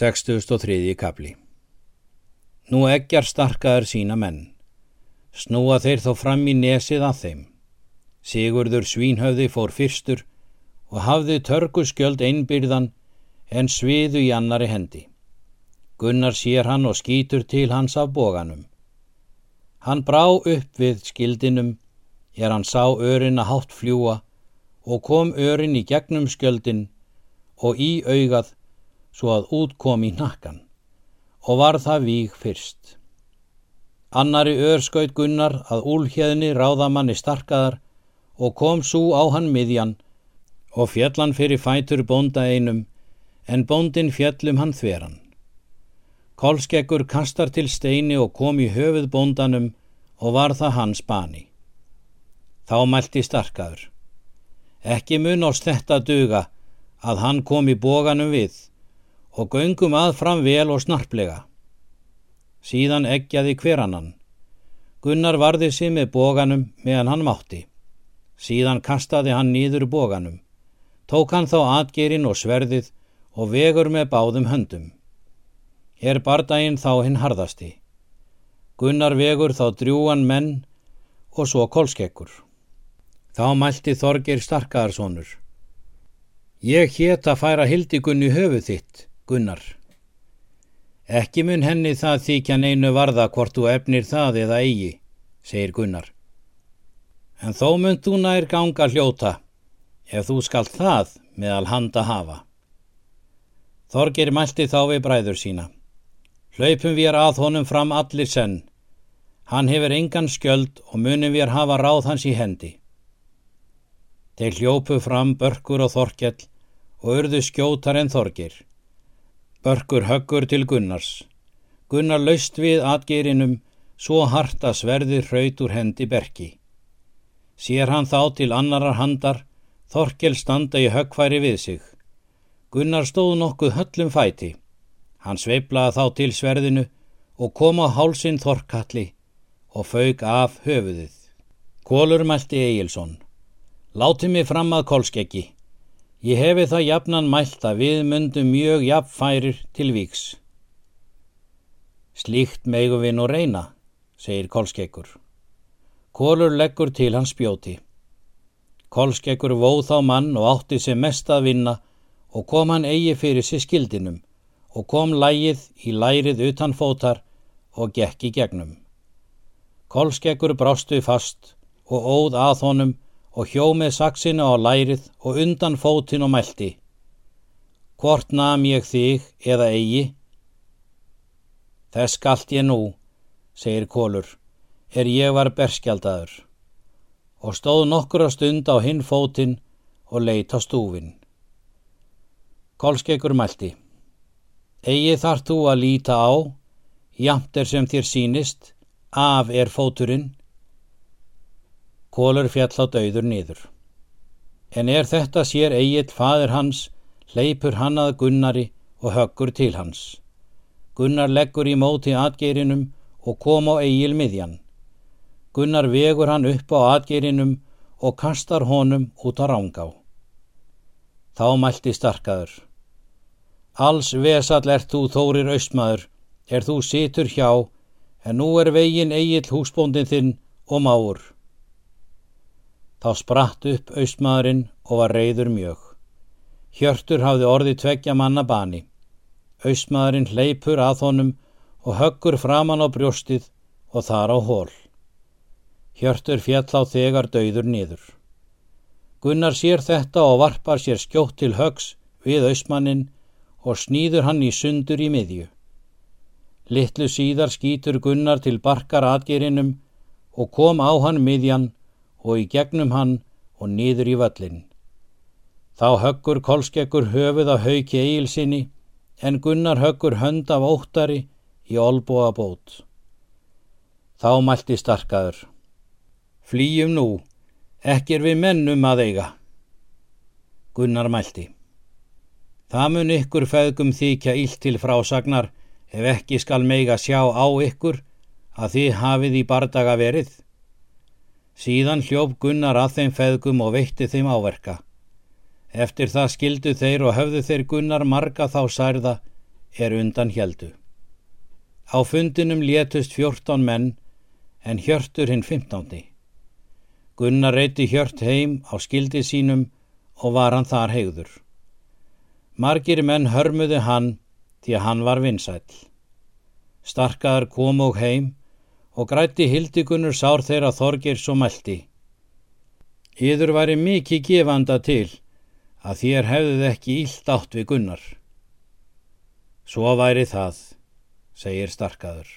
63. kapli Nú eggjar starkaður sína menn. Snúa þeir þó fram í nesið að þeim. Sigurður svínhöfði fór fyrstur og hafði törguskjöld einbyrðan en sviðu í annari hendi. Gunnar sér hann og skýtur til hans af bóganum. Hann brá upp við skildinum er hann sá örin að hátt fljúa og kom örin í gegnum skjöldin og í augað svo að út kom í nakkan og var það víg fyrst. Annari ör skaut Gunnar að úlhjeðni ráðamanni starkaðar og kom svo á hann miðjan og fjallan fyrir fætur bónda einum en bóndin fjallum hann þveran. Kolskeggur kastar til steini og kom í höfuð bóndanum og var það hans bani. Þá mælti starkaður. Ekki mun ás þetta duga að hann kom í bóganum við og göngum að fram vel og snarplega. Síðan eggjaði hverannan. Gunnar varði sig með bóganum meðan hann mátti. Síðan kastaði hann nýður bóganum. Tók hann þá atgerinn og sverðið og vegur með báðum höndum. Er bardaginn þá hinn harðasti. Gunnar vegur þá drjúan menn og svo kolskekkur. Þá mælti Þorgir Starkaðarssonur. Ég hétt að færa hildigunni höfuð þitt, Gunnar. Ekki mun henni það þykja neinu varða hvort þú efnir það eða eigi, segir Gunnar. En þó mun þú nær ganga hljóta, ef þú skalt það meðal handa hafa. Þorgir mælti þá við bræður sína. Hlaupum við að honum fram allir senn. Hann hefur engan skjöld og munum við hafa ráð hans í hendi. Þeir hljópu fram börkur og þorkjall og urðu skjótar en þorgir. Börkur höggur til Gunnars. Gunnar laust við atgerinum svo hart að sverði hraut úr hendi berki. Sér hann þá til annarar handar, Þorkel standa í höggfæri við sig. Gunnar stóð nokkuð höllum fæti. Hann sveiplaði þá til sverðinu og kom á hálsin Þorkalli og fauk af höfuðið. Kólur mælti Egilson. Láti mig fram að kolskeggi. Ég hefi það jafnan mælt að við myndum mjög jafnfærir til víks. Slíkt megum við nú reyna, segir Kolskekkur. Kólur leggur til hans spjóti. Kolskekkur vóð þá mann og átti sem mest að vinna og kom hann eigi fyrir sér skildinum og kom lægið í lærið utan fótar og gekk í gegnum. Kolskekkur brástu fast og óð að honum og hjó með saksinu á lærið og undan fótin og mælti. Hvort nam ég þig eða eigi? Þess galt ég nú, segir Kólur, er ég var berskjaldadur og stóð nokkura stund á hinn fótin og leitt á stúfin. Kólskeikur mælti. Egi þart þú að líta á, jamt er sem þér sínist, af er fóturinn, Kólur fjall á dauður niður. En er þetta sér eigitt fadir hans, hleypur hann að Gunnari og höggur til hans. Gunnar leggur í móti atgerinum og kom á eigil miðjan. Gunnar vegur hann upp á atgerinum og kastar honum út á rángá. Þá mælti starkaður. Alls vesall er þú þórir austmaður, er þú situr hjá, en nú er vegin eigil húsbóndin þinn og máur. Þá spratt upp austmaðurinn og var reyður mjög. Hjörtur hafði orði tveggja manna bani. Austmaðurinn hleypur að honum og höggur framann á brjóstið og þar á hól. Hjörtur fjall á þegar dauður niður. Gunnar sér þetta og varpar sér skjótt til högs við austmannin og snýður hann í sundur í miðju. Littlu síðar skýtur Gunnar til barkar atgerinum og kom á hann miðjan og í gegnum hann og niður í völlin. Þá höggur kolskekkur höfuð af hauki eigilsinni en Gunnar höggur hönd af óttari í olbúa bót. Þá mælti starkaður. Flýjum nú, ekki er við mennum að eiga. Gunnar mælti. Það mun ykkur feðgum þykja ílt til frásagnar ef ekki skal meiga sjá á ykkur að þið hafið í bardaga verið. Síðan hljóf Gunnar að þeim feðgum og veitti þeim áverka. Eftir það skildu þeir og höfðu þeir Gunnar marga þá særða er undan heldu. Á fundinum létust fjórtán menn en hjörtur hinn fimmtándi. Gunnar reyti hjört heim á skildi sínum og var hann þar hegður. Margir menn hörmuði hann því að hann var vinsæl. Starkaðar kom og heim og grætti hildigunnur sár þeirra þorgir svo mælti. Íður væri mikið gefanda til að þér hefðuð ekki ílt átt við gunnar. Svo væri það, segir starkaður.